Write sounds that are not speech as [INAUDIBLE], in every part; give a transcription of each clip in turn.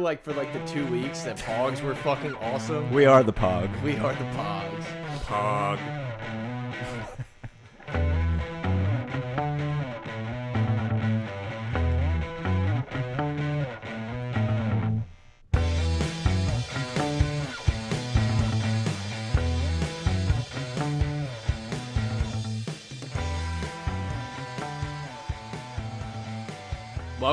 like for like the two weeks that Pogs were fucking awesome. We are the Pog. We are the Pogs. Pog.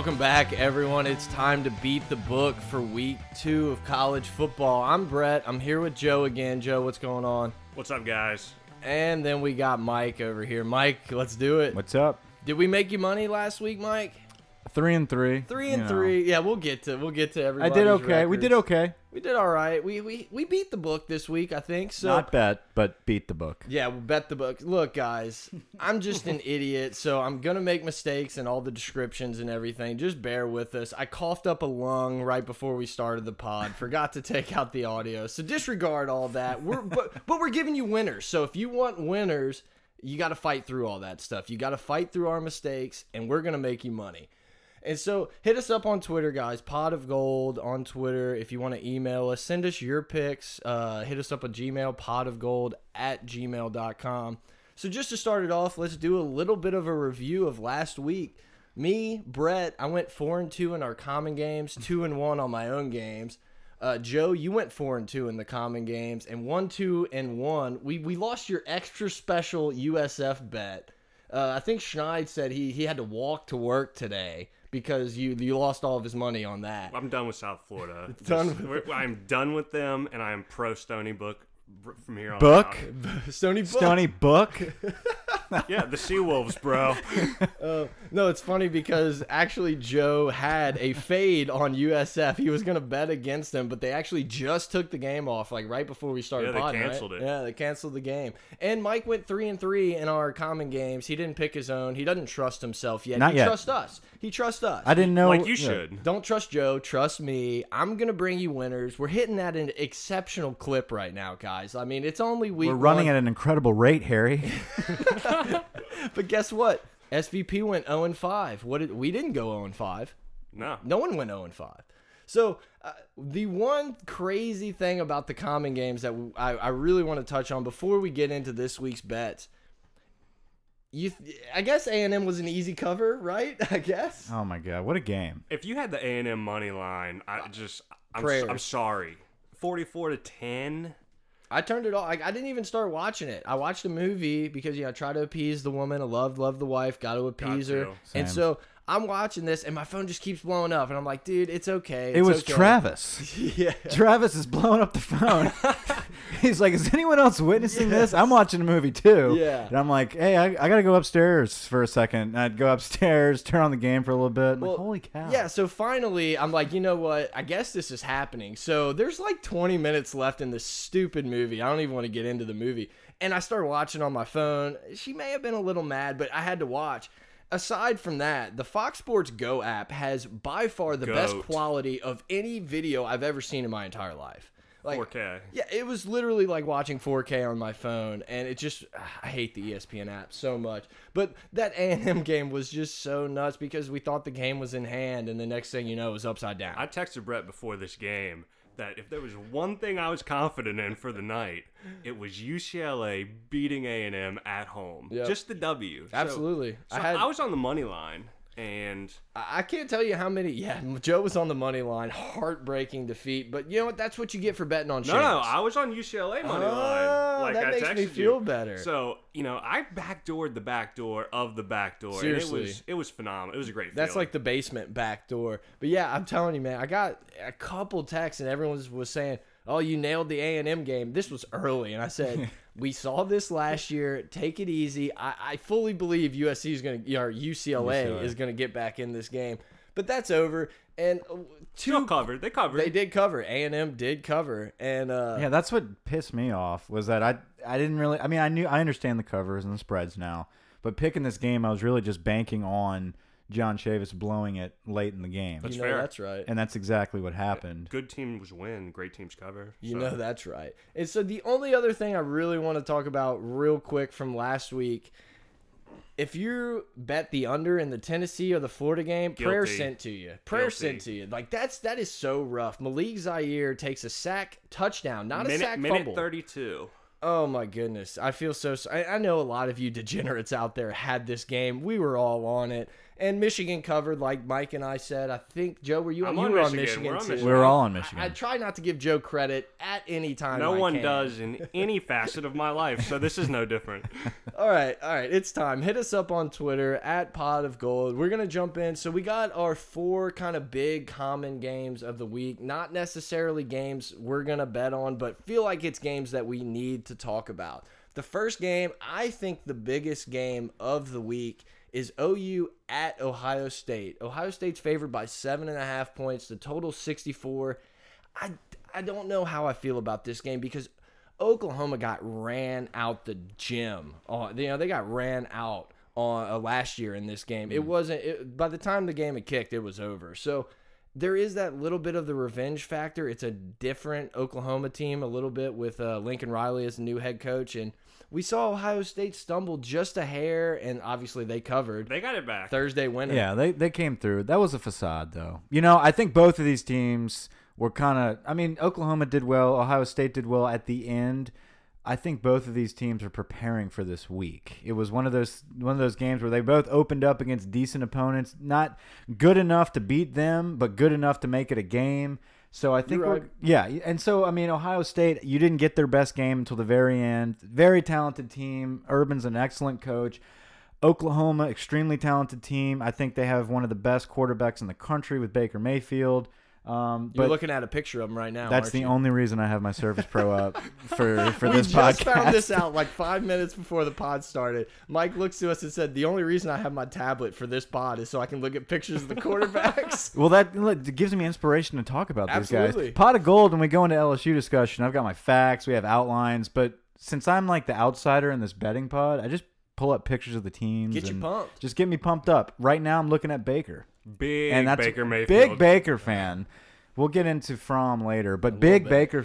Welcome back, everyone. It's time to beat the book for week two of college football. I'm Brett. I'm here with Joe again. Joe, what's going on? What's up, guys? And then we got Mike over here. Mike, let's do it. What's up? Did we make you money last week, Mike? Three and three. Three and you know. three. Yeah, we'll get to we'll get to everybody. I did okay. We did okay. We did all right. We we we beat the book this week, I think. So Not bet, but beat the book. Yeah, we'll bet the book. Look, guys, [LAUGHS] I'm just an idiot, so I'm gonna make mistakes in all the descriptions and everything. Just bear with us. I coughed up a lung right before we started the pod. Forgot to take out the audio, so disregard all that. We're but but we're giving you winners. So if you want winners, you got to fight through all that stuff. You got to fight through our mistakes, and we're gonna make you money. And so hit us up on Twitter, guys. Pot of Gold on Twitter. If you want to email us, send us your picks. Uh, hit us up at Gmail, pot of gold at gmail.com. So just to start it off, let's do a little bit of a review of last week. Me, Brett, I went four and two in our common games, two and one on my own games. Uh, Joe, you went four and two in the common games, and one, two, and one. We we lost your extra special USF bet. Uh, I think Schneid said he he had to walk to work today because you you lost all of his money on that. I'm done with South Florida. [LAUGHS] Done Just- with- I'm done with them, and I am pro Stony Book br- from here on Book? out. [LAUGHS] Stony Book. Stony book. [LAUGHS] Yeah, the Sea Wolves, bro. [LAUGHS] Uh, no, it's funny because actually Joe had a fade on USF. He was gonna bet against them, but they actually just took the game off like right before we started. Yeah, they podding, right? canceled it. Yeah, they canceled the game. And Mike went three and three in our common games. He didn't pick his own. He doesn't trust himself yet. Not he yet. trusts us. He trusts us. I didn't know. like you yeah. should. Don't trust Joe. Trust me. I'm gonna bring you winners. We're hitting that an exceptional clip right now, guys. I mean, it's only week. We're running one, at an incredible rate, Harry. [LAUGHS] [LAUGHS] but guess what? SVP went 0 and 5. What did we didn't go 0 and 5. No. No one went 0 and 5. So uh, the one crazy thing about the common games that I, I really want to touch on before we get into this week's bets, you, th I guess A and M was an easy cover, right? [LAUGHS] I guess. oh my god, what a game! If you had the A and M money line, I just I'm, I'm sorry. 44 to 10. I turned it off. Like, I didn't even start watching it. I watched a movie because you know I try to appease the woman. I love love the wife. Got to appease her. to. And so I'm watching this, and my phone just keeps blowing up, and I'm like, dude, it's okay. It was okay. Travis. [LAUGHS] yeah. Travis is blowing up the phone. [LAUGHS] He's like, "Is anyone else witnessing this?" I'm watching a movie too. Yeah. And I'm like, "Hey, I, I gotta go upstairs for a second. And I'd go upstairs, turn on the game for a little bit. I'm Well, like, holy cow! Yeah, so finally, I'm like, you know what? I guess this is happening. So there's like 20 minutes left in this stupid movie. I don't even want to get into the movie. And I started watching on my phone. She may have been a little mad, but I had to watch. Aside from that, the Fox Sports Go app has by far the best quality of any video I've ever seen in my entire life. Like 4K. Yeah, it was literally like watching 4K on my phone, and it just I hate the ESPN app so much. But that [LAUGHS] A&M game was just so nuts because we thought the game was in hand, and the next thing you know, it was upside down. I texted Brett before this game that if there was one thing I was confident in for the night, it was UCLA beating A&M at home. Yep. Just the W. Absolutely, So, I I, had was on the money line, and I can't tell you how many. Yeah, Joe was on the money line, heartbreaking defeat. But you know what? That's what you get for betting on. no, no, I was on UCLA money Oh, line. Like that I makes me feel you. better. So you know, I backdoored the back door of the back door, Seriously. it was it was phenomenal. It was a great. That's feeling. like the basement back door. But yeah, I'm telling you, man, I got a couple texts and everyone was, was saying, "Oh, you nailed the A and M game." This was early, and I said, [LAUGHS] "We saw this last year. Take it easy." I, I fully believe USC is going to, or UCLA, UCLA. is going to get back in this game. But that's over. And uh, two, Still covered. They covered. they did cover. A and M did cover, and uh, Yeah, that's what pissed me off was that I I didn't really I mean I knew I understand the covers and the spreads now, but picking this game I was really just banking on John Chavis blowing it late in the game. That's you know fair. that's right. and that's exactly what happened. Good teams win. Great teams cover. You so. know that's right. And so the only other thing I really want to talk about real quick from last week, if you bet the under in the Tennessee or the Florida game, prayer sent to you. Prayer Guilty. sent to you. Like that's that is so rough. Malik Zaire takes a sack touchdown, not a sack minute fumble. 32. Oh my goodness. I feel so I know a lot of you degenerates out there had this game. We were all on it. And Michigan covered like Mike and I said. I think Joe were you I'm you on were Michigan. on Michigan We're on too. Michigan. We were all on Michigan. I try not to give Joe credit at any time. No I one can. does in any facet of my life, so this is no different. [LAUGHS] All right, all right, it's time. Hit us up on Twitter at Pot of Gold. We're gonna jump in. So we got our four kind of big common games of the week. Not necessarily games we're gonna bet on, but feel like it's games that we need to talk about. The first game, I think the biggest game of the week is OU at Ohio State. Ohio State's favored by seven and a half points. The total 64. I I don't know how I feel about this game because Oklahoma got ran out the gym. Oh, you know they got ran out on uh, last year in this game. It wasn't. It, by the time the game had kicked, it was over. So there is that little bit of the revenge factor. It's a different Oklahoma team, a little bit with uh, Lincoln Riley as the new head coach, and we saw Ohio State stumble just a hair, and obviously they covered They got it back. Thursday winner. Yeah, they they came through. That was a facade, though. You know, I think both of these teams were kind of. I mean, Oklahoma did well. Ohio State did well at the end. I think both of these teams are preparing for this week. It was one of those one of those games where they both opened up against decent opponents, not good enough to beat them, but good enough to make it a game. So I think, right. yeah, and so I mean, Ohio State, you didn't get their best game until the very end. Very talented team. Urban's an excellent coach. Oklahoma, extremely talented team. I think they have one of the best quarterbacks in the country with Baker Mayfield. Um, You're looking at a picture of them right now. that's the you? only reason I have my Surface Pro up for [LAUGHS] for we this just podcast. found this out like five minutes before the pod started. Mike looks to us and said, "The only reason I have my tablet for this pod is so I can look at pictures of the quarterbacks." [LAUGHS] Well, that look, gives me inspiration to talk about these guys. Pot of gold. When we go into LSU discussion, I've got my facts. We have outlines, but since I'm like the outsider in this betting pod, I just pull up pictures of the teams. Get you pumped. Just get me pumped up. Right now, I'm looking at Baker. Big and that's Baker Mayfield. big Baker fan. We'll get into From later, but big Baker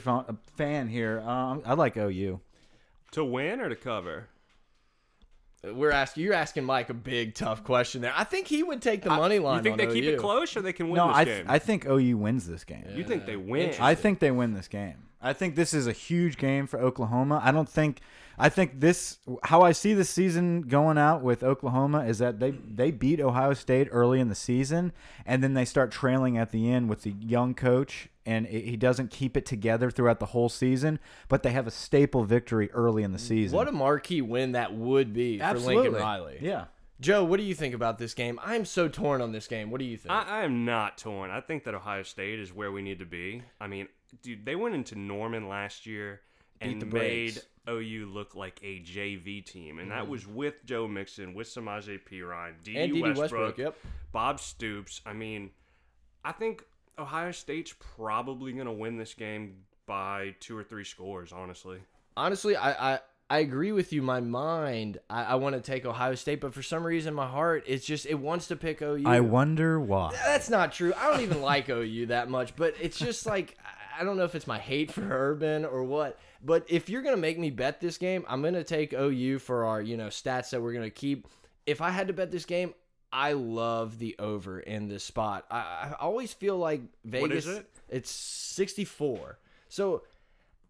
fan here. Um, I like OU. to win or to cover? We're asking you're asking Mike a big tough question there. I think he would take the money line. You think on they keep it close or they can win No, this I game? I think OU wins this game. you think they win? I think they win this game. I think this is a huge game for Oklahoma. I don't think I think this how I see the season going out with Oklahoma is that they they beat Ohio State early in the season and then they start trailing at the end with the young coach and it, he doesn't keep it together throughout the whole season, but they have a staple victory early in the season. What a marquee win that would be for Lincoln Riley. Yeah. Joe, what do you think about this game? I'm so torn on this game. What do you think? I, I am not torn. I think that Ohio State is where we need to be. I mean, dude, they went into Norman last year and the made brakes. OU look like a JV team, and that mm-hmm. was with Joe Mixon, with Samaje Perine, D.D. and Dede Westbrook, Westbrook. Yep. Bob Stoops. I mean, I think Ohio State's probably going to win this game by two or three scores, honestly. honestly, I, I I agree with you. My mind, I, I want to take Ohio State, but for some reason, my heart, it's just it wants to pick OU. I wonder why. That's not true. I don't even like OU that much, but it's just like I don't know if it's my hate for Urban or what. But if you're gonna make me bet this game, I'm gonna take OU for our you know stats that we're gonna keep. If I had to bet this game, I love the over in this spot. I, I always feel like Vegas. What is it? It's 64. So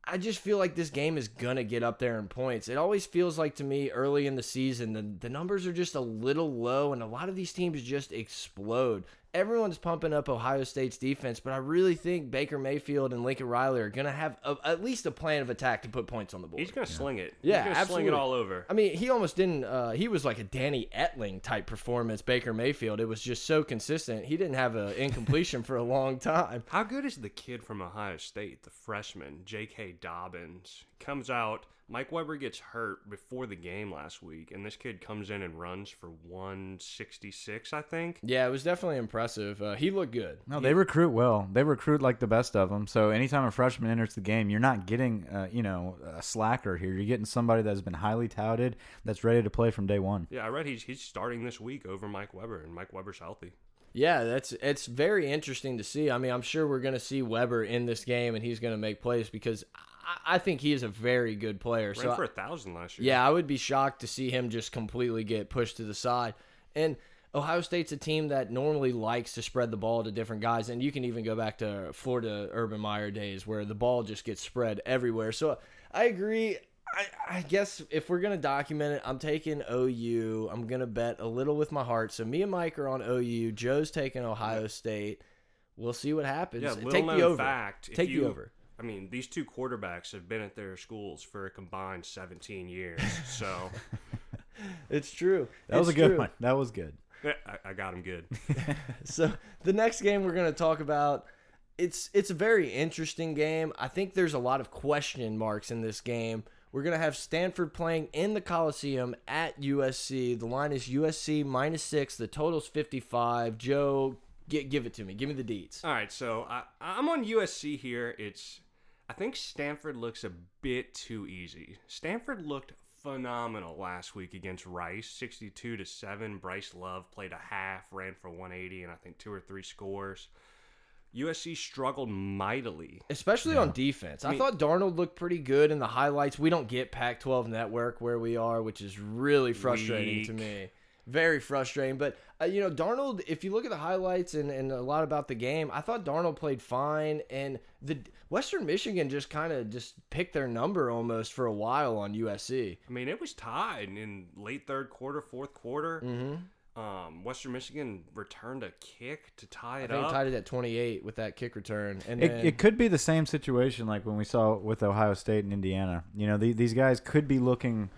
I just feel like this game is gonna get up there in points. It always feels like to me early in the season the the numbers are just a little low, and a lot of these teams just explode. Everyone's pumping up Ohio State's defense, but I really think Baker Mayfield and Lincoln Riley are gonna have a, at least a plan of attack to put points on the board. He's going to sling it. Yeah, He's gonna sling it all over. I mean, he almost didn't. Uh, he was like a Danny Etling type performance. Baker Mayfield. It was just so consistent. He didn't have an incompletion for a long time. [LAUGHS] How good is the kid from Ohio State, the freshman, J.K. Dobbins? Comes out. Mike Weber gets hurt before the game last week, and this kid comes in and runs for 166, I think. Yeah, it was definitely impressive. Uh, he looked good. No, they recruit well. They recruit like the best of them. So anytime a freshman enters the game, you're not getting, uh, you know, a slacker here. You're getting somebody that's been highly touted, that's ready to play from day one. Yeah, I read he's he's starting this week over Mike Weber, and Mike Weber's healthy. Yeah, that's it's very interesting to see. I mean, I'm sure we're going to see Weber in this game, and he's going to make plays because I, I think he is a very good player. Ran so for a thousand last year. yeah, I would be shocked to see him just completely get pushed to the side. And Ohio State's a team that normally likes to spread the ball to different guys, and you can even go back to Florida Urban Meyer days where the ball just gets spread everywhere. So I agree. I, I guess if we're gonna document it, I'm taking OU. I'm gonna bet a little with my heart. So me and Mike are on OU. Joe's taking Ohio State. We'll see what happens. Yeah, Take the over. fact. Take you, the over. I mean, these two quarterbacks have been at their schools for a combined 17 years. So [LAUGHS] It's true. That was a good true. one. That was good. yeah, I, I got him good. [LAUGHS] So the next game we're going to talk about it's it's a very interesting game. I think there's a lot of question marks in this game. We're going to have Stanford playing in the Coliseum at USC. The line is USC minus 6, the total's 55. Joe, gi- give it to me. Give me the deets. All right, so I, I'm on USC here. It's I think Stanford looks a bit too easy. Stanford looked phenomenal last week against Rice, 62 to 7. Bryce Love played a half, ran for 180 and I think two or three scores. USC struggled mightily. Especially on defense. I, mean- thought Darnold looked pretty good in the highlights. We don't get Pac 12 network where we are, which is really frustrating to me. Very frustrating. But, uh, you know, Darnold, if you look at the highlights and, and a lot about the game, I thought Darnold played fine. And the Western Michigan just kind of just picked their number almost for a while on USC. I mean, it was tied in late third quarter, fourth quarter. Mm-hmm. Um, Western Michigan returned a kick to tie I it think up. tied it at 28 with that kick return. And It, then, it could be the same situation like when we saw with Ohio State and Indiana. You know, the, these guys could be looking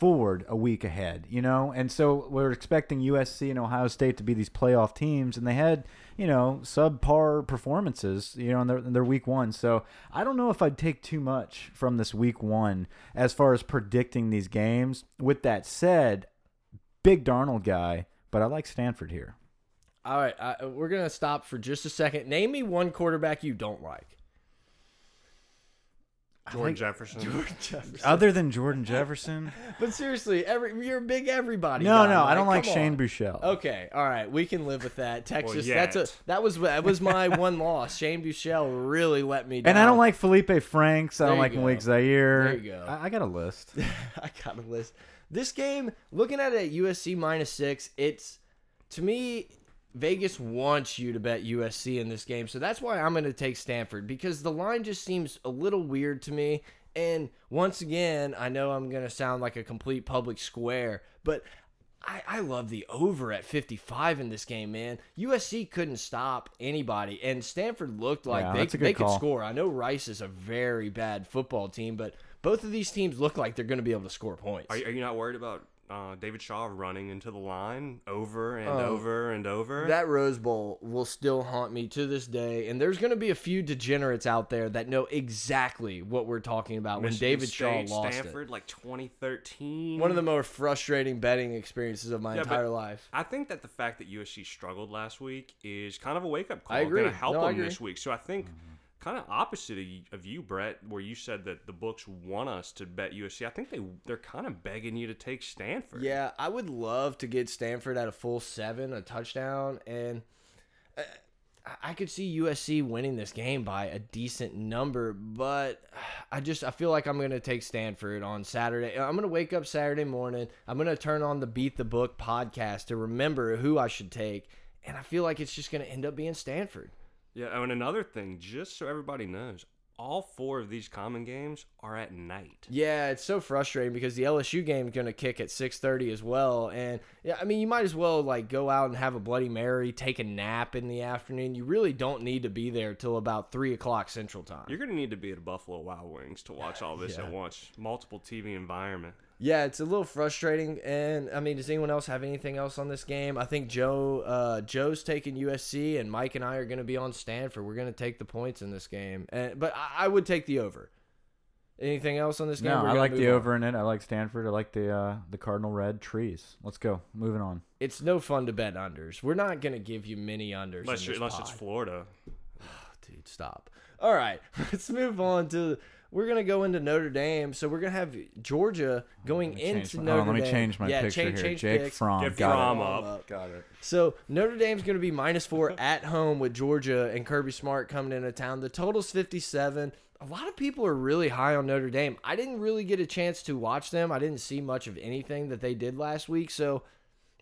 forward a week ahead, you know? And so we're expecting USC and Ohio State to be these playoff teams, and they had, you know, subpar performances, you know, in their, in their week one. So I don't know if I'd take too much from this week one as far as predicting these games. With that said, big Darnold guy, but I like Stanford here. all right, I, we're going to stop for just a second. Name me one quarterback you don't like. Jordan Jefferson. Jordan Jefferson. Other than Jordan Jefferson, [LAUGHS] But seriously, every you're a big everybody. no, guy, no, I don't like Come Shane on. Buechele. Okay, all right, we can live with that. [LAUGHS] Texas, that's a yet. that was that was my [LAUGHS] one loss. Shane Buechele really let me down. And I don't like Felipe Franks. I don't you like go. Malik Zaire. There you go. I, I got a list. I got a list. This game, looking at it at USC minus six, it's to me Vegas wants you to bet USC in this game, so that's why I'm going to take Stanford because the line just seems a little weird to me. And once again, I know I'm going to sound like a complete public square, but I, I love the over at 55 in this game, man. USC couldn't stop anybody, and Stanford looked like Yeah, they, that's a good they could score. I know Rice is a very bad football team, but both of these teams look like they're going to be able to score points. Are, are you not worried about uh, David Shaw running into the line over and Um, over and over? That Rose Bowl will still haunt me to this day, and there's going to be a few degenerates out there that know exactly what we're talking about when David State, Shaw lost Stanford, like 2013. One of the most frustrating betting experiences of my Yeah, entire life. I think that the fact that USC struggled last week is kind of a wake up call. I agree. Going to help No, them this week. So I think kind of opposite of you, Brett, where you said that the books want us to bet USC. I think they they're kind of begging you to take Stanford. Yeah, I would love to get Stanford at a full seven, a touchdown, and uh, I- could see USC winning this game by a decent number. But I just I feel like I'm gonna take Stanford on Saturday. I'm gonna wake up Saturday morning. I'm gonna turn on the Beat the Book podcast to remember who I should take, and I feel like it's just gonna end up being Stanford. Yeah. Oh, and another thing, just so everybody knows, all four of these common games are at night. Yeah, it's so frustrating because the LSU game is going to kick at 6:30 as well, and yeah, I mean you might as well like go out and have a Bloody Mary, take a nap in the afternoon. You really don't need to be there till about three o'clock Central Time. You're going to need to be at Buffalo Wild Wings to watch all this [LAUGHS] Yeah. at once. Multiple TV environment. Yeah, it's a little frustrating. And I mean, does anyone else have anything else on this game? I think Joe, uh, Joe's taking USC, and Mike and I are going to be on Stanford. We're going to take the points in this game, and but I, I would take the over. Anything else on this game? No, I like the on. over in it. I like Stanford. I like the uh, the Cardinal red trees. Let's go. Moving on. It's no fun to bet unders. We're not going to give you many unders. Unless, in you're, this unless it's pod. Florida. [SIGHS] dude, stop. All right, [LAUGHS] let's move on to. We're gonna go into Notre Dame, so we're gonna have Georgia oh, going into my- oh, Notre hold on, Dame. let me change my yeah, picture change, here. change Jake picks. Fromm. Get got Fromm it. up. Got it. So Notre Dame's going to be minus four [LAUGHS] at home with Georgia and Kirby Smart coming into town. The total's 57. A lot of people are really high on Notre Dame. I didn't really get a chance to watch them. I didn't see much of anything that they did last week. So,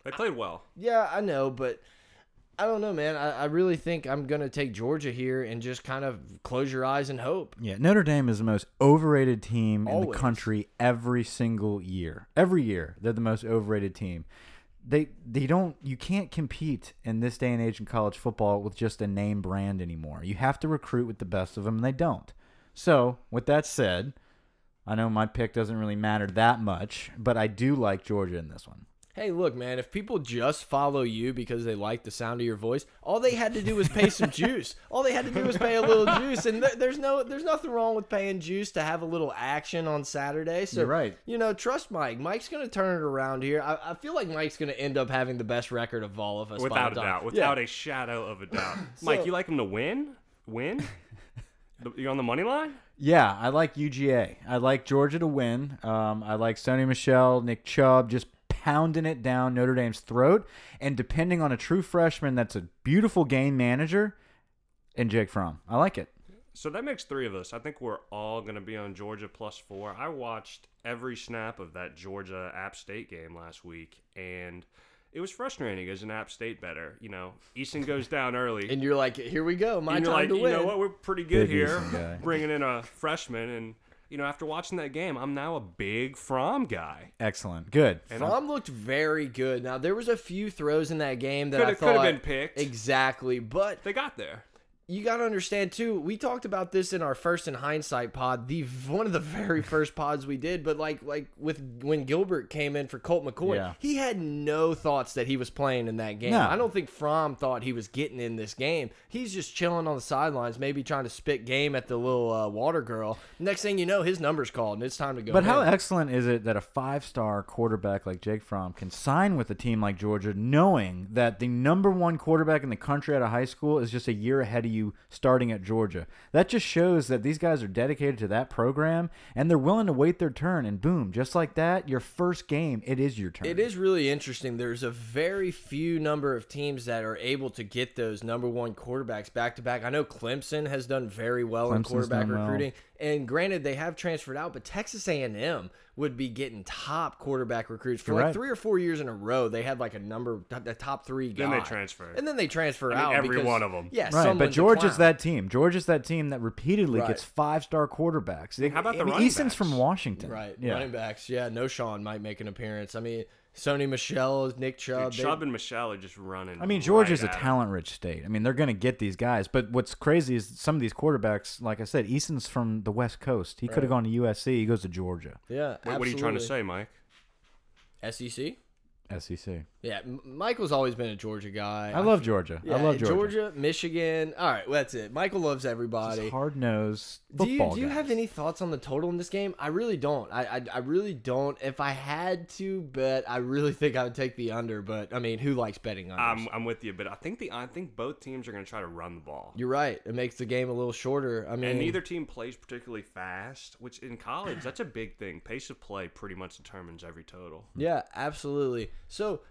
They played well. yeah, I know, but I don't know, man. I, I really think I'm going to take Georgia here and just kind of close your eyes and hope. Yeah, Notre Dame is the most overrated team in the country every single year. Every year, they're the most overrated team. They they don't you can't compete in this day and age in college football with just a name brand anymore. You have to recruit with the best of them and they don't. So, with that said, I know my pick doesn't really matter that much, but I do like Georgia in this one. Hey, look, man, if people just follow you because they like the sound of your voice, all they had to do was pay some juice. [LAUGHS] All they had to do was pay a little juice, and th there's no, there's nothing wrong with paying juice to have a little action on Saturday. So, You're right. You know, trust Mike. Mike's gonna turn it around here. I, I feel like Mike's gonna end up having the best record of all of us. by Without a the time- doubt. Yeah. Without a shadow of a doubt. [CLEARS THROAT] Mike, you like him to win? Win? [LAUGHS] The- you on the money line? Yeah, I like UGA. I like Georgia to win. Um, I like Sony Michel, Nick Chubb just pounding it down Notre Dame's throat. And depending on a true freshman that's a beautiful game manager, and Jake Fromm. I like it. So that makes three of us. I think we're all going to be on Georgia plus four. I watched every snap of that Georgia App State game last week, and it was frustrating as an App State better. You know, Eason goes down early. [LAUGHS] And you're like, here we go, my and you're time like, to you win. know what? We're pretty good Big here, [LAUGHS] bringing in a freshman. And, you know, after watching that game, I'm now a big Fromm guy. Excellent. Good. And Fromm looked very good. Now there was a few throws in that game that Coulda- I coulda been picked. exactly, but They got there. You got to understand too. We talked about this in our first in hindsight pod, the one of the very first pods we did. But like like with when Gilbert came in for Colt McCoy, Yeah. he had no thoughts that he was playing in that game. No. I don't think Fromm thought he was getting in this game. He's just chilling on the sidelines, maybe trying to spit game at the little uh, water girl. Next thing you know, his number's called and it's time to go. But how excellent is it that a five star quarterback like Jake Fromm can sign with a team like Georgia knowing that the number one quarterback in the country out of high school is just a year ahead of you starting at Georgia? That just shows that these guys are dedicated to that program and they're willing to wait their turn. And boom, just like that, your first game, it is your turn. It is really interesting. There's a very few number of teams that are able to get those number one quarterbacks back to back. I know Clemson has done very well in quarterback recruiting. well. Recruiting, and granted they have transferred out, but Texas A&M would be getting top quarterback recruits for You're like right. three or four years in a row. They had like a number, the top three guy. Then they transfer. and then they transfer I mean, out. every because- one of 'em. Yeah, Right, but a Georgia's that team. Georgia's that team that repeatedly Right. gets five star quarterbacks. how about I the mean, running Eason's from? Washington, Right, Yeah, running backs. Yeah, no Sean might make an appearance. I mean, Sony Michel, Nick Chubb. Dude, they- Chubb and Michel are just running. I mean, Georgia's right a at 'em. talent-rich state. I mean, they're going to get these guys. But what's crazy is some of these quarterbacks, like I said, Eason's from the West Coast. He could have gone to USC. He goes to Georgia, yeah, What, what are you trying to absolutely. say, Mike? SEC. SEC. Yeah, Michael's always been a Georgia guy. I love Georgia. Yeah, I love Georgia. Georgia, Michigan. All right, well, that's it. Michael loves everybody. Hard nosed Do you do you guys. have any thoughts on the total in this game? I really don't. I, I I really don't. If I had to bet, I really think I would take the under. But I mean, who likes betting unders? I'm, I'm with you, but I think the I think both teams are going to try to run the ball. You're right. It makes the game a little shorter. I mean, and neither team plays particularly fast, which in college that's a big thing. Pace of play pretty much determines every total. Yeah, absolutely. So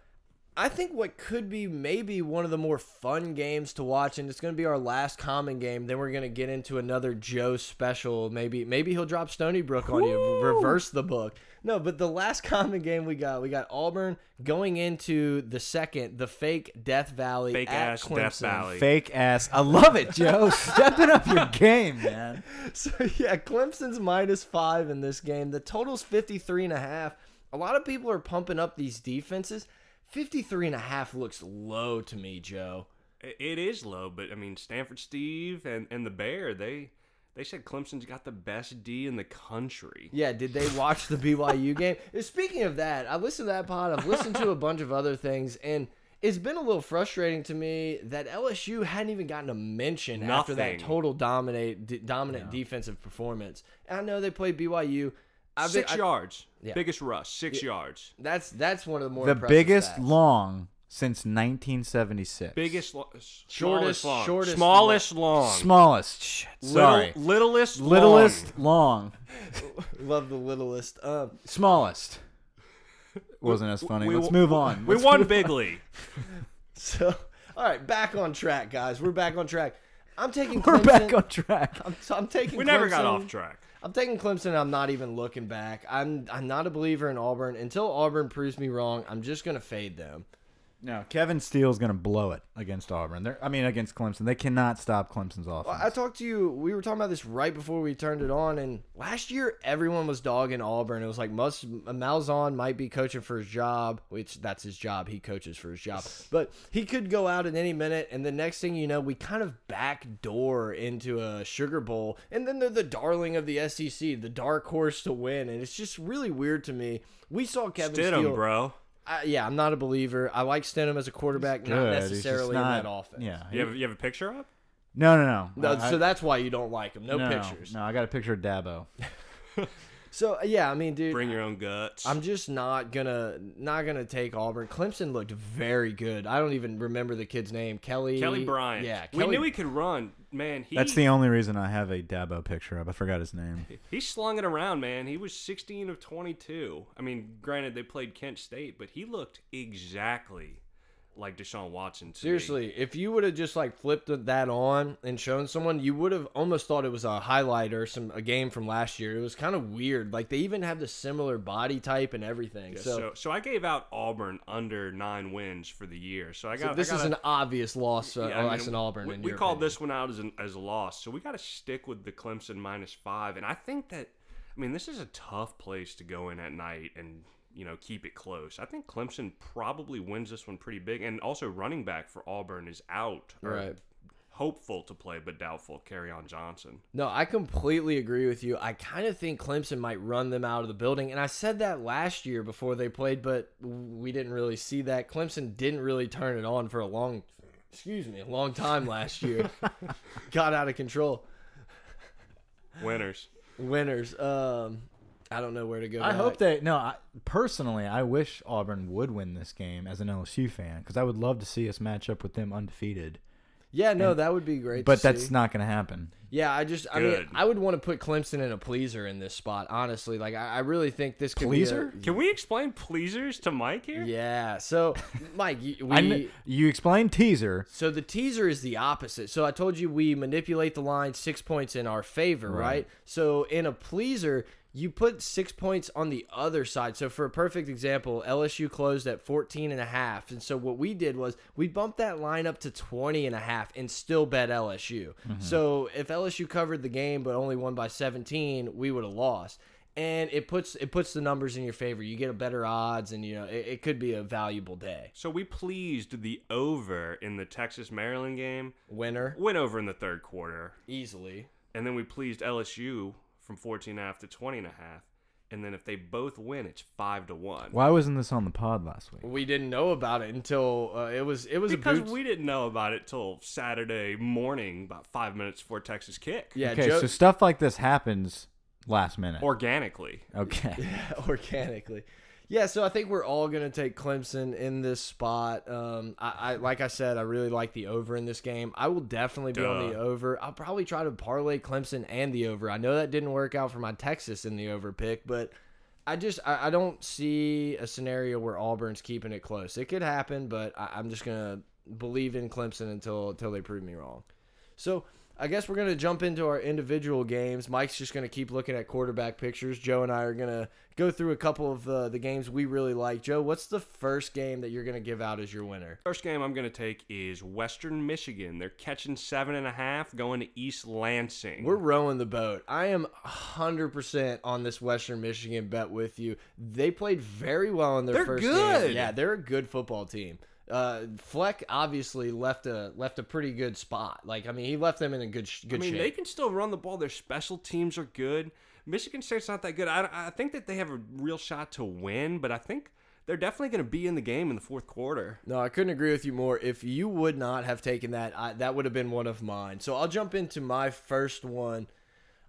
I think what could be maybe one of the more fun games to watch, and it's going to be our last common game. Then we're going to get into another Joe special. Maybe maybe he'll drop Stony Brook on you, reverse the book. No, but the last [LAUGHS] common game we got, we got Auburn going into the second, the fake Death Valley, Fake at ass Clemson. Death Valley. Fake ass. I love it, Joe. [LAUGHS] Stepping up your game, man. [LAUGHS] So yeah, Clemson's minus five in this game. The total's 53 and a half. A lot of people are pumping up these defenses. 53 and a half looks low to me, Joe. It is low, but I mean Stanford Steve and, and the Bear they they said Clemson's got the best D in the country. Yeah, did they watch the BYU game? [LAUGHS] Speaking of that, I listened to that pod. I've listened to a bunch of other things, and it's been a little frustrating to me that LSU hadn't even gotten a mention after that total dominate d- dominant defensive performance. And I know they played BYU. I've been- Six I- yards, Yeah. biggest rush, six yards. That's that's one of the more The impressive biggest stats. long since 1976. Biggest, lo- s- Shortest- smallest long, shortest smallest long, smallest. Shit, sorry. Little, littlest. Littlest long. [LAUGHS] Love the littlest. Um, Smallest. Wasn't as funny. we Let's w- move on. We Let's won move- bigly. [LAUGHS] so, all right, back on track, guys. We're back on track. I'm taking. We're Clemson. back on track. I'm, I'm taking. We never got off track. I'm taking Clemson. I'm not even looking back. I'm I'm not a believer in Auburn until Auburn proves me wrong. I'm just gonna fade them. No, Kevin Steele's going to blow it against Auburn. They're, I mean, against Clemson. They cannot stop Clemson's offense. Well, I talked to you. We were talking about this right before we turned it on, and last year everyone was dogging Auburn. It was like Gus Malzahn might be coaching for his job, which that's his job. He coaches for his job, [LAUGHS] but he could go out at any minute. And the next thing you know, we kind of backdoor into a Sugar Bowl, and then they're the darling of the SEC, the dark horse to win, and it's just really weird to me. We saw Kevin Stidham, Steele, bro. I, yeah, I'm not a believer. I like Stidham as a quarterback, not Good. He's just necessarily not- in that offense. Yeah. You have, you have a picture up? No, no, no. No, I- so that's why you don't like him. No, no, pictures. No, I got a picture of Dabo. [LAUGHS] So uh, yeah, I mean, dude, Bring your own guts. I'm just not gonna not gonna take Auburn. Clemson looked very good. I don't even remember the kid's name. Kelly. Kelly Bryant. Yeah, we knew he could run. Man, he That's the only reason I have a Dabo picture up. I forgot his name. [LAUGHS] he slung it around, man. He was 16 of 22. I mean, granted they played Kent State, but he looked exactly like Deshaun Watson. To me. Seriously, if you would have just like flipped that on and shown someone, you would have almost thought it was a highlight or some a game from last year. It was kind of weird. Like they even have the similar body type and everything. Yeah, so, so, so I gave out Auburn under nine wins for the year. So I so got this I is gotta- an obvious loss. Uh, Yeah, I mean, Auburn. We, we called opinion. this one out as, an, as a loss, so we got to stick with the Clemson minus five. And I think that, I mean, this is a tough place to go in at night and you know keep it close. I think Clemson probably wins this one pretty big, and also running back for Auburn is out. or Right. Hopeful to play, but doubtful. Kerryon Johnson. No, I completely agree with you. I kind of think Clemson might run them out of the building. And I said that last year before they played, but we didn't really see that. Clemson didn't really turn it on for a long, excuse me, a long time last year. [LAUGHS] Got out of control. Winners. Winners. Um, I don't know where to go. I back. hope they no. I, personally, I wish Auburn would win this game as an LSU fan because I would love to see us match up with them undefeated. Yeah, no, that would be great. But to that's see. not going to happen. Yeah, I just, I mean, I would want to put Clemson in a pleaser in this spot. Honestly, like I, I really think this could Pleaser? be. Can we explain pleasers to Mike here? Yeah. So, Mike, [LAUGHS] you, we. You explained teaser. So the teaser is the opposite. So I told you we manipulate the line six points in our favor, right? Right. So in a pleaser, you put six points on the other side. So for a perfect example, LSU closed at 14 and a half. And so what we did was we bumped that line up to 20 and a half and still bet LSU. Mm-hmm. So if LSU covered the game but only won by 17, we would have lost. And it puts it puts the numbers in your favor. You get a better odds, and you know it, it could be a valuable day. So we pleased the over in the Texas Maryland game. Winner Went over in the third quarter. easily. And then we pleased LSU from 14 and a half to 20 and a half. And then if they both win, it's 5 to 1. Why wasn't this on the pod last week? We didn't know about it until uh, it was it was Because a boots. we didn't know about it till Saturday morning, about five minutes before Texas kick. yeah, okay, Joe, so stuff like this happens last minute. Organically. okay. [LAUGHS] Yeah, organically. Yeah, so I think we're all gonna take Clemson in this spot. Um, I, I like I said, I really like the over in this game. I will definitely be on the over. I'll probably try to parlay Clemson and the over. I know that didn't work out for my Texas in the over pick, but I just I, I don't see a scenario where Auburn's keeping it close. It could happen, but I, I'm just gonna believe in Clemson until until they prove me wrong. So I guess we're gonna jump into our individual games. Mike's just gonna keep looking at quarterback pictures. Joe and I are gonna go through a couple of uh, the games we really like. Joe, what's the first game that you're gonna give out as your winner? First game I'm going to take is Western Michigan. They're catching seven and a half, going to East Lansing. We're rowing the boat. I am 100% on this Western Michigan bet with you. They played very well in their They're first good. game. Yeah, they're a good football team. Uh, Fleck obviously left a left a pretty good spot. Like I mean, he left them in a good sh- I mean, shape. they can still run the ball. Their special teams are good. Michigan State's not that good. I, I think that they have a real shot to win, but I think they're definitely going to be in the game in the fourth quarter. No, I couldn't agree with you more. If you would not have taken that, I, that would have been one of mine. So I'll jump into my first one.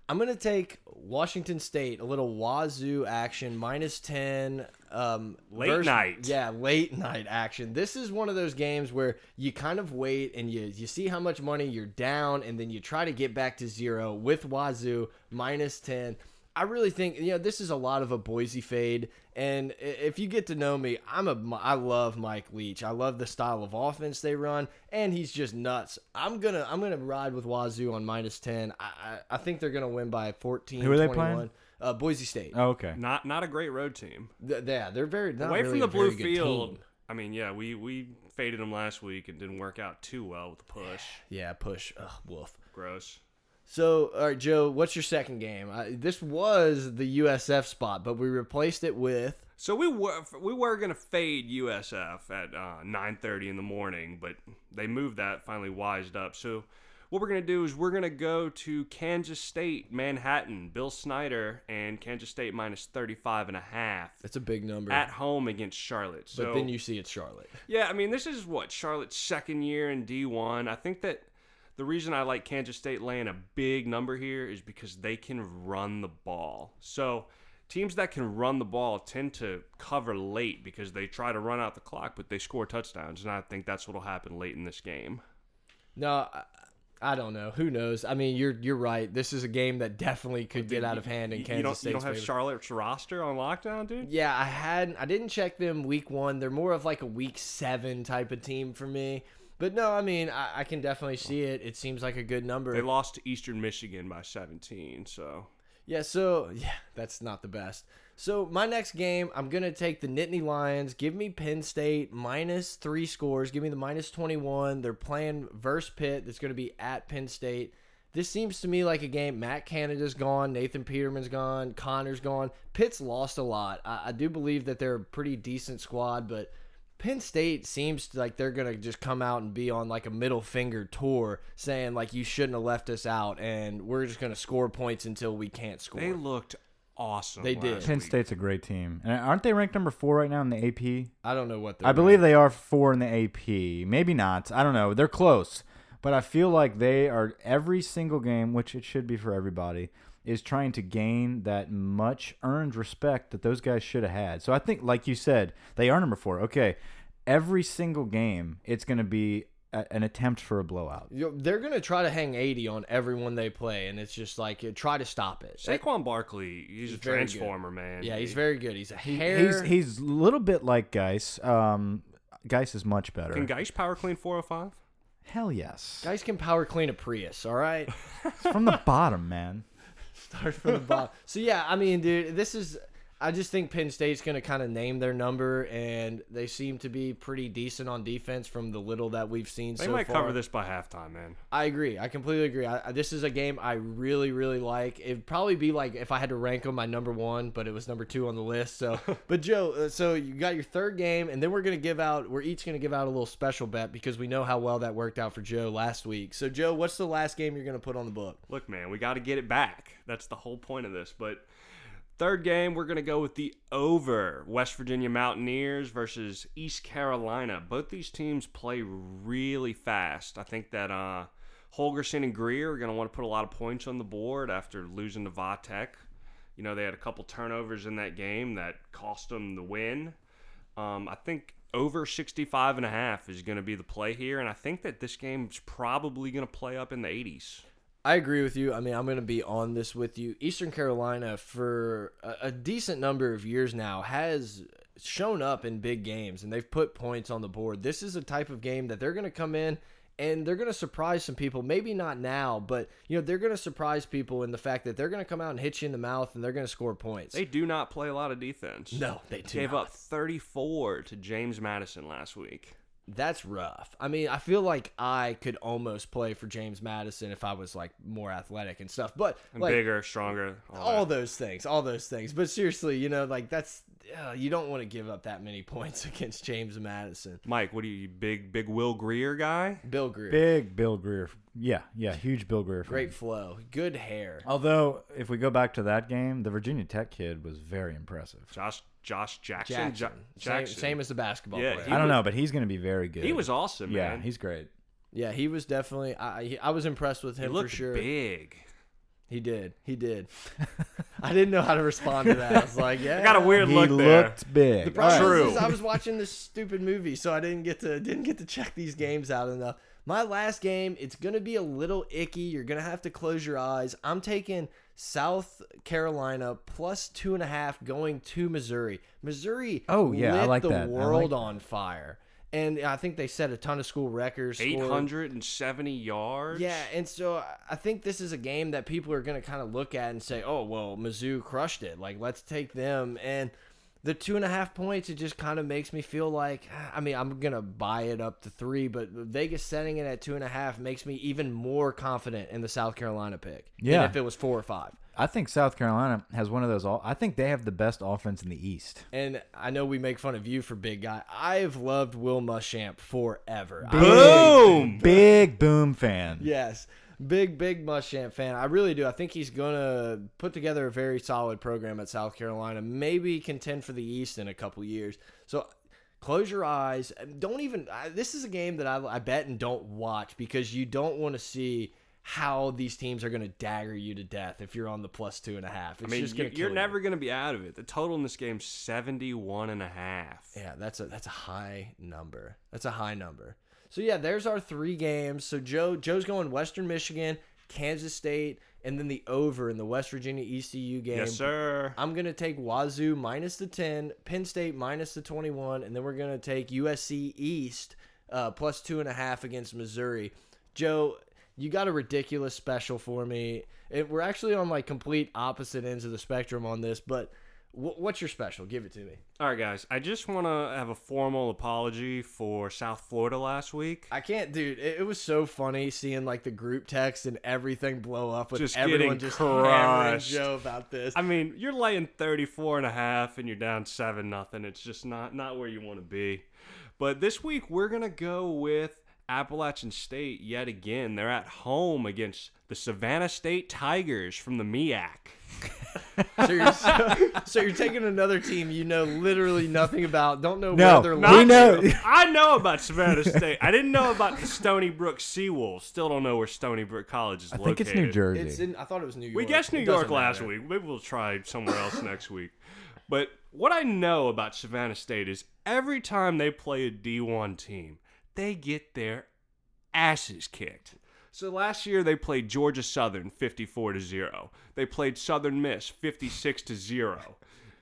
I'm gonna take Washington State, a little Wazoo action, minus ten. Um, Late vers- night. yeah, late night action. This is one of those games where you kind of wait and you you see how much money you're down, and then you try to get back to zero with Wazoo minus ten. I really think you know this is a lot of a Boise fade, and if you get to know me, I'm a I love Mike Leach. I love the style of offense they run, and he's just nuts. I'm gonna I'm gonna ride with Wazoo on minus ten. I I, I think they're gonna win by 14. Who are they 21. playing? Uh, Boise State. Oh, okay. Not not a great road team. Th- yeah, they're very not Away really from the a blue field. team. I mean, yeah, we we faded them last week and didn't work out too well with the push. Yeah, push. Ugh, wolf. Gross. So, all right, Joe, what's your second game? I, this was the USF spot, but we replaced it with. So we were we were gonna fade USF at uh, 9:30 in the morning, but they moved that. Finally wised up. So what we're gonna do is we're gonna go to Kansas State, Manhattan, Bill Snyder, and Kansas State minus 35 and a half It's a big number. at home against Charlotte. but then you see it's Charlotte. yeah, I mean this is what Charlotte's second year in D1. I think that. The reason I like Kansas State laying a big number here is because they can run the ball. So teams that can run the ball tend to cover late because they try to run out the clock, but they score touchdowns, and I think that's what'll happen late in this game. No, I, I don't know. Who knows? I mean, you're you're right. This is a game that definitely could get out of hand in Kansas you don't, State's you don't have. Charlotte's roster on lockdown, dude. Yeah, I had I didn't check them week one. They're more of like a week seven type of team for me. But no, I mean I, I can definitely see it. It seems like a good number. They lost to Eastern Michigan by 17, so Yeah, so yeah, that's not the best. So my next game, I'm gonna take the Nittany Lions. Give me Penn State minus three scores. Give me the minus 21. They're playing verse Pitt. That's gonna be at Penn State. This seems to me like a game. Matt Canada's gone. Nathan Peterman's gone. Conner's gone. Pitt's lost a lot. I, I do believe that they're a pretty decent squad, but Penn State seems like they're gonna just come out and be on like a middle finger tour, saying like you shouldn't have left us out, and we're just gonna score points until we can't score. they looked awesome. They did. Penn week. State's a great team, and aren't they ranked number four right now in the AP? I don't know what they're I believe they are four in the AP. Maybe not. I don't know. They're close, but I feel like they are every single game, which it should be for everybody, is trying to gain that much earned respect that those guys should have had. So I think, like you said, they are number four. Okay, every single game, it's going to be a, an attempt for a blowout. You know, they're gonna try to hang 80 on everyone they play, and it's just like try to stop it. Saquon Barkley, he's, a very good. transformer, man. yeah, he's very good. He's a hair. He's he's a little bit like Guice. Um, Guice is much better. Can Guice power clean 405? Hell yes. guys can power clean a Prius. All right, [LAUGHS] From the bottom, man. Start from the bottom. So yeah, I mean, dude, this is. I just think Penn State's going to kind of name their number, and they seem to be pretty decent on defense from the little that we've seen They so might far. cover this by halftime, man. I agree. I completely agree. I, this is a game I really, really like. It'd probably be like if I had to rank them, my number one, but it was number two on the list. So, [LAUGHS] but Joe, uh, so you got your third game, and then we're gonna give out. We're each gonna give out a little special bet because we know how well that worked out for Joe last week. So, Joe, what's the last game you're gonna put on the book? Look, man, we got to get it back. That's the whole point of this. But third game, we're going to go with the over West Virginia Mountaineers versus East Carolina. Both these teams play really fast. I think that uh, Holgorsen and Grier are going to want to put a lot of points on the board after losing to Vatek. You know, they had a couple turnovers in that game that cost them the win. Um, I think over 65 and a half is going to be the play here, and I think that this game's probably going to play up in the 80s. I agree with you. I mean, I'm going to be on this with you. Eastern Carolina, for a, a decent number of years now, has shown up in big games and they've put points on the board. This is a type of game that they're going to come in and they're going to surprise some people. Maybe not now, but you know they're going to surprise people in the fact that they're going to come out and hit you in the mouth and they're going to score points. They do not play a lot of defense. no, they do Gave not. up 34 to James Madison last week. That's rough. I mean, I feel like I could almost play for James Madison if I was like more athletic and stuff. But And like, bigger, stronger. All, all those things, all those things. But seriously, you know, like that's uh, you don't want to give up that many [LAUGHS] points against James Madison. Mike, what are you, you big, big Will Grier guy? Bill Grier, Big Bill Grier. Yeah, yeah, huge Bill Grier. fan. great flow, good hair. Although, if we go back to that game, the Virginia Tech kid was very impressive. Josh, Josh Jackson. Jackson, Ja- same, Jackson. same as the basketball Yeah, player. I don't was- know, but he's going to be very good. He was awesome, Yeah, man. he's great. yeah, he was definitely. I he- I was impressed with he him looked for sure. big. He did. He did. [LAUGHS] I didn't know how to respond to that. I was like, yeah. [LAUGHS] I got a weird He look there. looked big. The problem True. is, is I was watching this stupid movie, so I didn't get to didn't get to check these games out enough. My last game, it's gonna be a little icky. You're gonna have to close your eyes. I'm taking South Carolina plus two and a half going to Missouri. Missouri, Oh, yeah, I like the that. I world like- on fire, and I think they set a ton of school records. scored- 870 yards. yeah, and so I- I think this is a game that people are going to kind of look at and say, "Oh, well, Mizzou crushed it. Like, let's take them." And the two and a half points, it just kind of makes me feel like, [SIGHS] I mean, I'm gonna buy it up to three, but Vegas setting it at two and a half makes me even more confident in the South Carolina pick. than Yeah. if it was four or five. I think South Carolina has one of those. All I think they have the best offense in the East. And I know we make fun of you for big guy. I've loved Will Muschamp forever. Boom. Big boom fan. Yes. Big, big Muschamp fan. I really do. I think he's going to put together a very solid program at South Carolina. Maybe contend for the East in a couple years. So close your eyes. And don't even. I, this is a game that I, I bet and don't watch because you don't want to see how these teams are going to dagger you to death if you're on the plus two and a half. It's I mean, just gonna you're never going to be out of it. The total in this game 71 and a half. Yeah, that's a that's a high number. That's a high number. So yeah, there's our three games. So Joe Joe's going Western Michigan, Kansas State, and then the over in the West Virginia ECU game. Yes, sir. I'm gonna take Wazoo minus the ten, Penn State minus the 21, and then we're gonna take USC East uh, plus two and a half against Missouri. Joe, you got a ridiculous special for me. It, we're actually on like complete opposite ends of the spectrum on this, but what's your special? Give it to me. All right, guys. I just want to have a formal apology for South Florida last week. I can't, dude. It, it was so funny seeing like the group text and everything blow up with Just everyone just hammering. Joe about this. I mean, you're laying 34 and a half and you're down 7 nothing. It's just not not where you want to be. But this week we're going to go with Appalachian State yet again. They're at home against the Savannah State Tigers from the MEAC. So, you're, so, so you're taking another team you know literally nothing about, don't know No, where they're we located. know. I know about Savannah State. I didn't know about the Stony Brook Seawolves. Still don't know where Stony Brook College is I located. think it's New Jersey. It's in. I thought it was New York. We guessed New It York last matter. week. Maybe we'll try somewhere else next week. But what I know about Savannah State is every time they play a D1 team, they get their asses kicked. So last year they played Georgia Southern 54 to 0. They played Southern Miss 56 to 0.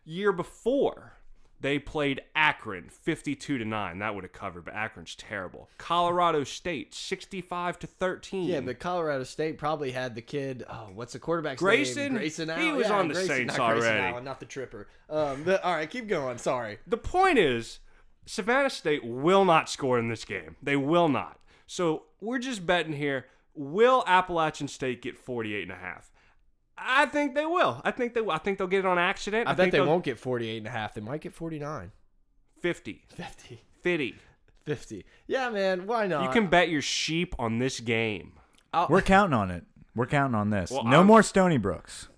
Year before, they played Akron 52 to 9. That would have covered, but Akron's terrible. Colorado State 65 to 13. Yeah, but Colorado State probably had the kid. Oh, what's the quarterback's Grayson? name? Grayson. He was Yeah, on the Grayson, Saints not Grayson already. Allen, not the Tripper. Um, but, all right, keep going. Sorry. The point is, Savannah State will not score in this game. They will not. So we're just betting here. Will Appalachian State get 48 and a half? I think they will. I think they will. I think they'll get it on accident. I, bet think they they'll- won't get 48 and a half. They might get 49. 50, 50. 50. 50. Yeah, man. Why not? You can bet your sheep on this game. I'll- We're counting on it. We're counting on this. Well, no I'm- more Stony Brooks.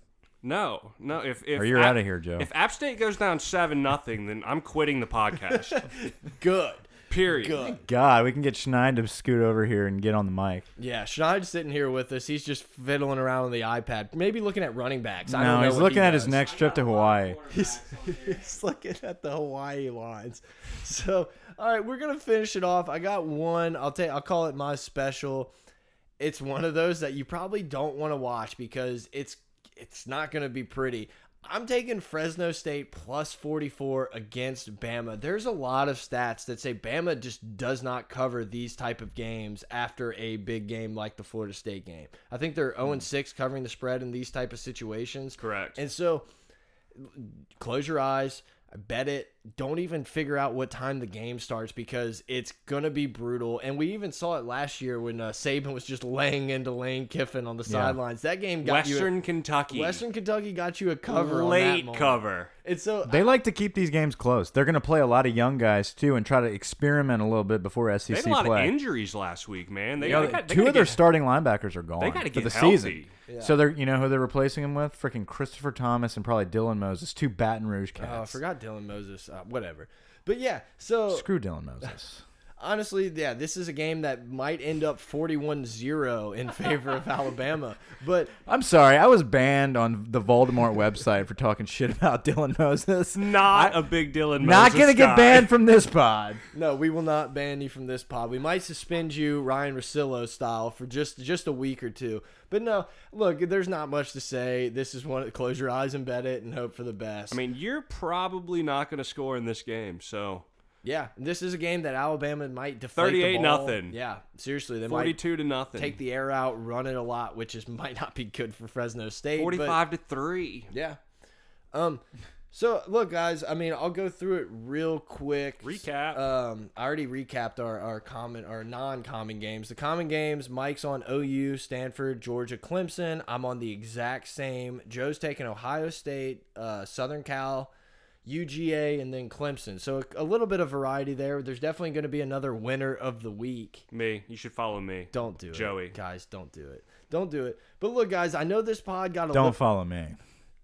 No, no. If if Or you're App- of here, Joe. If App State goes down seven nothing, then I'm quitting the podcast. [LAUGHS] good. Period. Good. God, we can get Schneid to scoot over here and get on the mic. Yeah, Schneid's sitting here with us. He's just fiddling around on the iPad, maybe looking at running backs. I don't No, know he's what looking he at his does. next trip to Hawaii. [LAUGHS] He's, he's looking at the Hawaii lines. So, all right, we're gonna finish it off. I got one. I'll take. I'll call it my special. It's one of those that you probably don't want to watch because it's it's not gonna be pretty. I'm taking Fresno State plus 44 against Bama. There's a lot of stats that say Bama just does not cover these type of games after a big game like the Florida State game. I think they're 0 hmm. 6 covering the spread in these type of situations. Correct. And so close your eyes, bet it. Don't even figure out what time the game starts because it's gonna be brutal. And we even saw it last year when uh, Saban was just laying into Lane Kiffin on the sidelines. That game got Western you. Kentucky. Western Kentucky got you a cover late cover. And so They like to keep these games close. They're going to play a lot of young guys too, and try to experiment a little bit before SEC They had a lot play. of injuries last week, man. They, You know, they got, they two gotta of their get- starting linebackers are gone They gotta for get the healthy. season. So they're you know who they're replacing him with? Freaking Christopher Thomas and probably Dylan Moses, two Baton Rouge cats. oh, I forgot Dylan Moses. Uh, whatever. But yeah, so Screw Dylan Moses. Honestly, yeah, this is a game that might end up 41-0 in favor of [LAUGHS] Alabama. But I'm sorry, I was banned on the Voldemort website for talking shit about Dylan Moses. Not a big Dylan. Moses. Not Moses gonna get banned from this pod. [LAUGHS] no, we will not ban you from this pod. We might suspend you Ryan Rosillo style for just just a week or two. But no, look, there's not much to say. This is one. Close your eyes and bet it, and hope for the best. I mean, you're probably not going to score in this game, so yeah, this is a game that Alabama might deflate the 38 ball. nothing. Yeah, seriously, they might forty-two to nothing. take the air out, run it a lot, which is [LAUGHS] might not be good for Fresno State. forty-five to three. yeah. Um. So look, guys. I mean, I'll go through it real quick. Recap. Um, I already recapped our our common our non-common games. The common games. Mike's on OU, Stanford, Georgia, Clemson. I'm on the exact same. Joe's taking Ohio State, uh, Southern Cal. UGA and then Clemson. So a, a little bit of variety there. There's definitely going to be another winner of the week. Me, you should follow me. Don't do Joey. it, Joey. guys. Don't do it. Don't do it. But look, guys. I know this pod got a Don't follow me.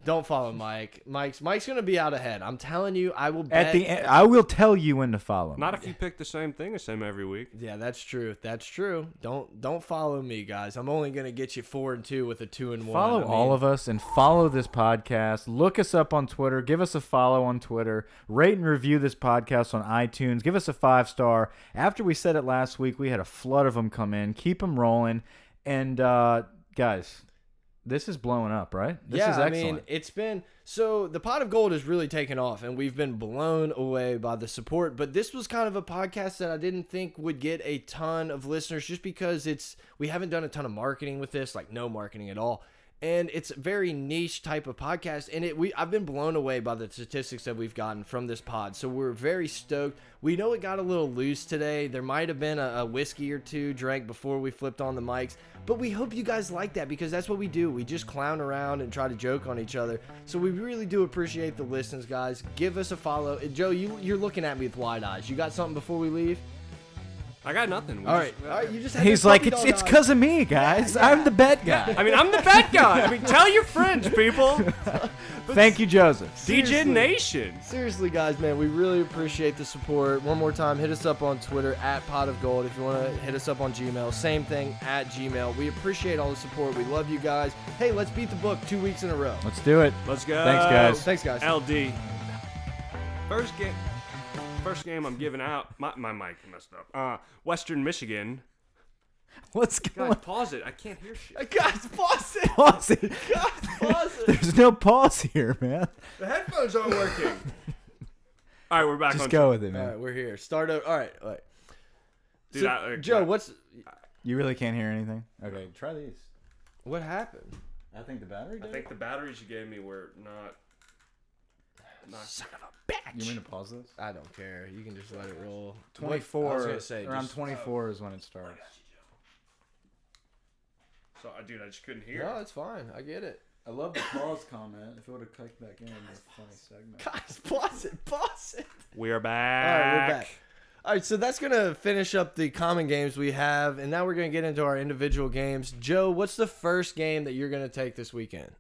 Don't follow Mike. Mike's Mike's gonna be out ahead. I'm telling you, I will bet. At the end, I will tell you when to follow. Not me. if you pick the same thing as him every week. yeah, that's true. That's true. Don't don't follow me, guys. I'm only gonna get you four and two with a two and one. Follow all of us and follow this podcast. Look us up on Twitter. Give us a follow on Twitter. Rate and review this podcast on iTunes. Give us a five star. After we said it last week, we had a flood of them come in. Keep them rolling. And uh, guys, this is blowing up, right? This yeah, is I mean, it's been so the pot of gold has really taken off, and we've been blown away by the support. But this was kind of a podcast that I didn't think would get a ton of listeners, just because it's we haven't done a ton of marketing with this, like no marketing at all. And it's a very niche type of podcast, and it we I've been blown away by the statistics that we've gotten from this pod. So we're very stoked. We know it got a little loose today. There might have been a, a whiskey or two drank before we flipped on the mics, but we hope you guys like that because that's what we do. We just clown around and try to joke on each other. So we really do appreciate the listens, guys. Give us a follow. And Joe, you you're looking at me with wide eyes. You got something before we leave? I got nothing. We All just- right, all right. You just had He's this like, puppy it's dog it's eyes. because of me, guys. I'm the bad guy. I mean, I'm the bad guy. I mean, tell your friends, people. [LAUGHS] [LAUGHS] Thank you, Joseph. DJ Seriously. Nation. Seriously, guys, man, we really appreciate the support. One more time, hit us up on Twitter at Pot of Gold. If you want to hit us up on Gmail, same thing at Gmail. We appreciate all the support. We love you guys. Hey, let's beat the book two weeks in a row. Let's do it. Let's go. Thanks, guys. Thanks, guys. LD. First game. First game I'm giving out. My, my mic messed up. Uh, Western Michigan. What's going Guys, pause it. I can't hear shit. [LAUGHS] Guys, pause it. Pause it. Guys, pause it. There's no pause here, man. The headphones aren't working. [LAUGHS] All right, we're back Just on. go with it, man. right, we're here. Start over. All right, all right. Dude, So, I- uh, Joe, I- what's You really can't hear anything? Okay, try these. what happened? I think the battery I think the batteries you gave me were not. Not Son of a bitch. You mean to pause this? I don't care. You can just let it roll. 24. I was gonna say around just- 24 is when it starts. so, uh, dude, I just couldn't hear. No, it's fine. I get it. I love the pause comment. If it would have clicked back in, it'd be a funny segment. Guys, pause it. Pause it. We are All back. right, we're back. All right, so that's gonna finish up the common games we have, and now we're gonna get into our individual games. Joe, what's the first game that you're gonna take this weekend?